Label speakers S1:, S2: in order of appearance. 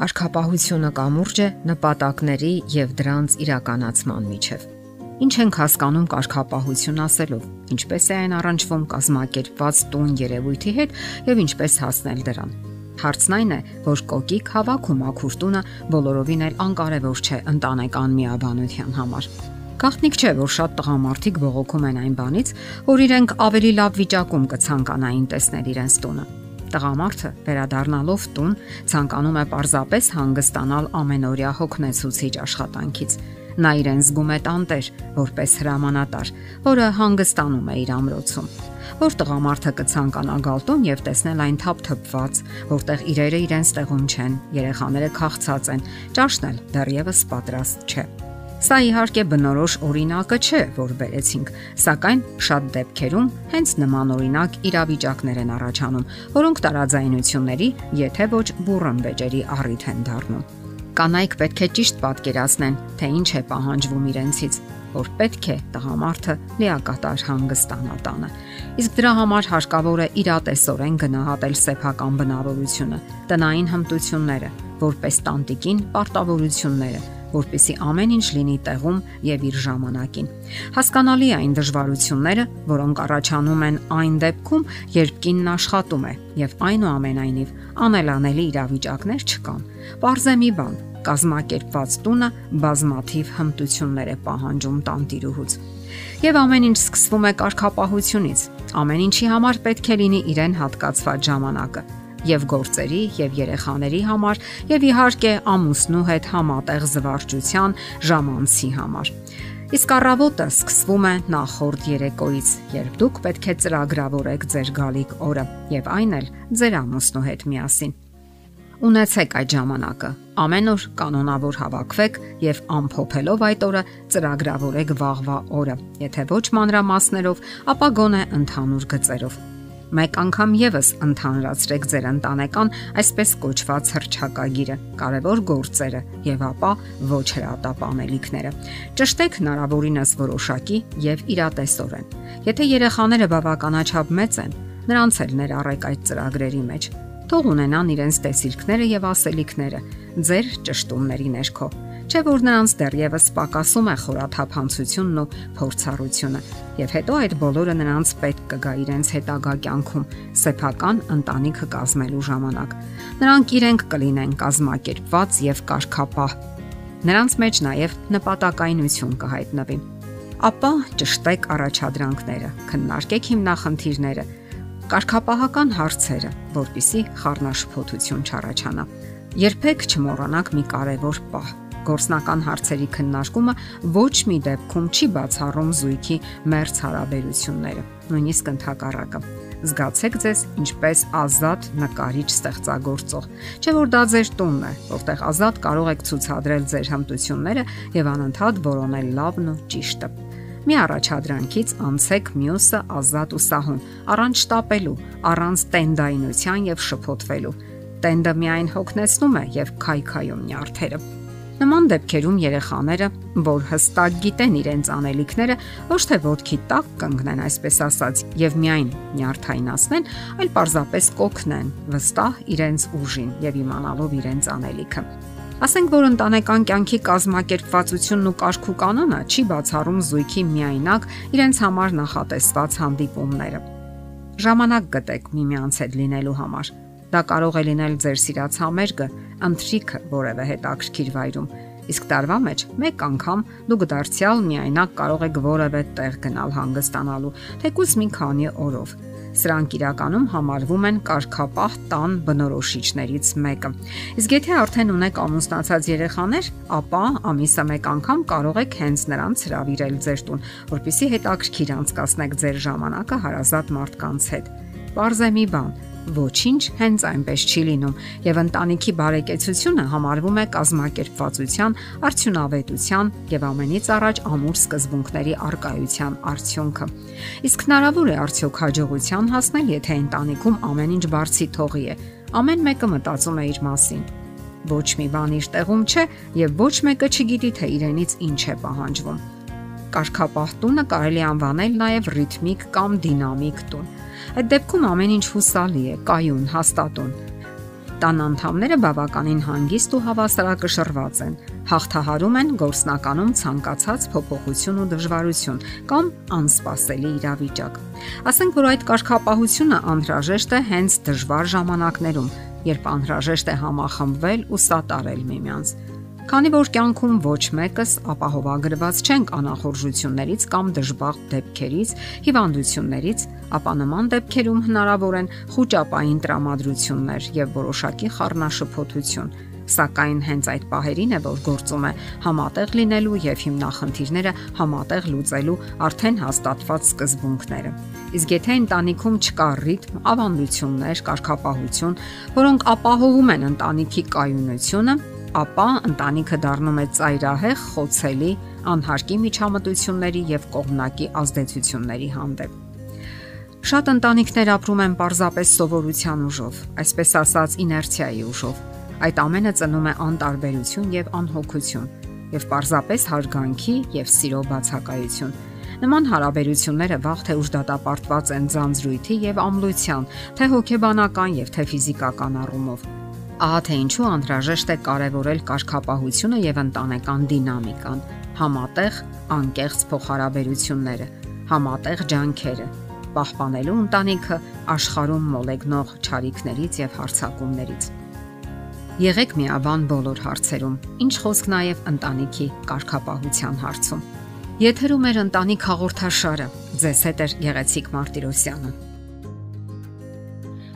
S1: Կարգապահությունը կամուրջ է նպատակների եւ դրանց իրականացման միջև։ Ինչ ենք հասկանում կարգապահություն ասելով, ինչպես է այն առնչվում կազմակերպված տուն երևույթի հետ եւ ինչպես հասնել դրան։ Հարցն այն է, որ կոկիկ հավաքում ակուրտունը բոլորովին էլ անկարևոր չէ ընտանեկան միաբանության համար։ Գաղտնիք չէ, որ շատ տղամարդիկ բողոքում են այն բանից, որ իրենք ավելի լավ վիճակում կցանկանային տեսնել իրենց տունը Տղամարդը վերադառնալով տուն ցանկանում է պարզապես հանգստանալ ամենօրյա հոգնեցուցիչ աշխատանքից։ Նա իրեն զգում է տանտեր, որպես հրամանատար, որը հանգստանում է իր ամրոցում։ Որ տղամարդը կցանկանա գալ տուն եւ տեսնել այն թափթփված, որտեղ իրերը իրենց տեղում չեն, երեխաները քաղցած են, ճաշն էլ դեռևս պատրաստ չէ։ Սա իհարկե բնորոշ օրինակը չէ, որ վերեցինք, սակայն շատ դեպքերում հենց նման օրինակ իրավիճակներ են առաջանում, որոնք տարաձայնությունների, եթե ոչ բուրըն վեճերի առիթ են դառնում։ Կանայք պետք է ճիշտ պատկերացնեն, թե ինչ է պահանջվում իրենցից, որ պետք է տղամարդը լիակատար հանգստանա տանը։ Իսկ դրա համար հարկավոր է իրատեսորեն գնահատել սեփական բնավորությունը, տնային հմտությունները, որպես տանտիկին պարտավորությունները որpիսի ամեն ինչ լինի տեղում եւ իր ժամանակին։ Հասկանալի է այն դժվարությունները, որոնք առաջանում են այն դեպքում, երբ կինն աշխատում է եւ այնուամենայնիվ անելանելի իրավիճակներ չկան։ Պարզե մի բան, կազմակերպված տունը բազմաթիվ հմտություններ է պահանջում տանտիրուհուց։ Եվ ամեն ինչ սկսվում է կարգապահությունից։ Ամեն ինչի համար պետք է լինի իրեն հատկացված ժամանակը եւ գործերի եւ երեխաների համար եւ իհարկե ամուսնու հետ համատեղ զվարճության ժամանցի համար։ Իսկ առավոտը սկսվում է նախորդ երեկոից, երբ դուք պետք է ծրագրավորեք ձեր գալիք օրը եւ այն էլ ձեր ամուսնու հետ միասին։ Ունեցեք այդ ժամանակը։ Ամեն օր կանոնավոր հավաքվեք եւ ամփոփելով այդ օրը ծրագրավորեք վաղվա օրը։ Եթե ոչ մանրամասներով, ապա գոնե ընդհանուր գծերով մեկ անգամ եւս ընդհանրացրեք ձեր ընտանեկան այսպես կոչված հրճակագիրը, կարևոր գործերը եւ ապա ոչ հրատապանելիքները։ Ճշտեք հնարավորինս որոշակի եւ իրատեսորեն։ Եթե երեխաները բավականաչափ մեծ են, նրանց էլ ներառեք այդ ծրագրերի մեջ։ Թող ունենան իրենց տեսիլքները եւ ասելիքները ձեր ճշտումների ներքո չէ որ նրանց դեռևս պակասում է խորաթափանցությունն ու փորձառությունը եւ հետո այդ բոլորը նրանց պետք կգա իրենց հետագա կյանքում սեփական ընտանիքը կազմելու ժամանակ նրանք իրենք կլինեն կազմակերպված եւ կարգապահ նրանց մեջ նաեւ նպատակայնություն կհայտնվի ապա ճշտեք առաջադրանքները քննարկեք հիմնախնդիրները կարգապահական հարցերը որpիսի խառնաշփոթություն չառաջանա երբեք չմոռանաք մի կարևոր պահ գործնական հարցերի քննարկումը ոչ մի դեպքում չի բացառում զույգի մերց հարաբերությունները, նույնիսկ ընդհակառակը։ Զգացեք ձեզ ինչպես ազատ նկարիչ ստեղծագործող։ Չէ որ դա ձեր տունն է, որտեղ ազատ կարող եք ցուցադրել ձեր հմտությունները եւ անընդհատ որոնել լավն ու ճիշտը։ Մի առաջադրանքից անցեք մյուսը ազատ ու սահուն, առանց շտապելու, առանց տենդայնության եւ շփոթվելու։ Տենդը միայն հոգնեցնում է եւ քայքայում նյարդերը։ Նման դեպքերում երեխաները, որ հստակ գիտեն իրենց անելիքները, ոչ թե ոդքի տակ կանգնեն, այսպես ասած, եւ միայն նյարդայնացնեն, այլ պարզապես կոգնեն վստահ իրենց ուժին եւ իմանալով իրենց անելիքը։ Ասենք որ ընտանեկան կյանքի կազմակերպվածությունն ու կարգու կանոնը չի բացառում զույգի միայնակ իրենց համար նախատեսված հանդիպումները։ Ժամանակ գտեք միմյանց հետ լինելու համար Դա կարող է լինել ձեր սիրած համերգը, ընթրիքը որևէ հետաքրքիր վայրում։ Իսկ տարվա մեջ մեկ անգամ դուք դարձյալ միայնակ կարող եք որևէ տեղ գնալ հանգստանալու, թեկուզ մի քանի օրով։ Սրանք իրականում համարվում են կարգապահ տան բնորոշիչներից մեկը։ Իսկ եթե արդեն ունեք ամուսնացած երեխաներ, ապա ամիսը մեկ անգամ կարող եք հենց նրանց հravirել ձեր տուն, որpիսի հետաքրքիր անցկացնեք ձեր ժամանակը հարազատ մարդկանց հետ։ Պարզ է մի բան, Ոչինչ հենց այնպես չի լինում, եւ ընտանիքի բարեկեցությունը համարվում է կազմակերպվածության, արդյունավետության եւ ամենից առաջ ամուր սկզբունքների արկայության արդյունքը։ Իսկ հնարավոր է արդյոք հաջողության հասնել, եթե ընտանիքում ամեն ինչ բարձի թողի է։ Ամեն մեկը մտածում է իր մասին։ Ոչ մի բան իր տեղում չէ եւ ոչ մեկը չգիտի թե իրենից ինչ է պահանջվում։ Կարգապահ տունը կարելի անվանել նաև ռիթմիկ կամ դինամիկ տուն Այդ դեպքում ամեն ինչ հուսալի է, կայուն, հաստատուն։ Տան անդամները բավականին հանգիստ ու հավասարակշռված են։ Հաղթահարում են գործնականում ցանկացած փոփոխություն ու դժվարություն կամ անսպասելի իրավիճակ։ Ասենք որ այդ կարգապահությունը անհրաժեշտ է հենց դժվար ժամանակներում, երբ անհրաժեշտ է համախմբվել ու սատարել միմյանց։ Քանի որ կյանքում ոչ մեկս ապահովագրված չենք անախորժություններից կամ դժբախտ դեպքերից, հիվանդություններից, ապա նման դեպքերում հնարավոր են խոճապային տրամադրություններ եւ որոշակի խառնաշփոթություն սակայն հենց այդ պահերին է որ գործում է համատեղ լինելու եւ հիմնախնդիրները համատեղ լուծելու արդեն հաստատված սկզբունքները։ Իսկ եթե ընտանիքում չկա ռիթմ, ավանդություններ, կարգապահություն, որոնք ապահովում են ընտանիքի կայունությունը, ապա ընտանիքը դառնում է ծայրահեղ, խոցելի, անհարկի միջամտությունների եւ կողմնակի ազդեցությունների հանդեպ։ Շատ ընտանիքներ ապրում են պարզապես սովորության ուժով, այսպես ասած իներցիայի ուժով։ Այդ ամենը ծնում է անտարբերություն եւ անհոգություն եւ պարզապես հարգանքի եւ սիրո բացակայություն։ Նման հարաբերությունները վաղ թե ուշ դատապարտված են ձանձրույթի եւ ամլության, թե հոգեբանական եւ թե ֆիզիկական առումով Ահա թե ինչու անհրաժեշտ է կարևորել կարգապահությունը եւ ընտանեկան դինամիկան, համատեղ անկեղծ փոխհարաբերությունները, համատեղ ջանքերը, պահպանելու ընտանիքը աշխարհում մոլեգնող ճարիքներից եւ հարցակումներից։ Եղեք միաբան բոլոր հարցերում, ինչ խոսք նաև ընտանիքի կարգապահության հարցում։ Եթերում է ընտանիք հաղորդաշարը։ Ձեզ հետ է Գեղեցիկ Մարտիրոսյանը։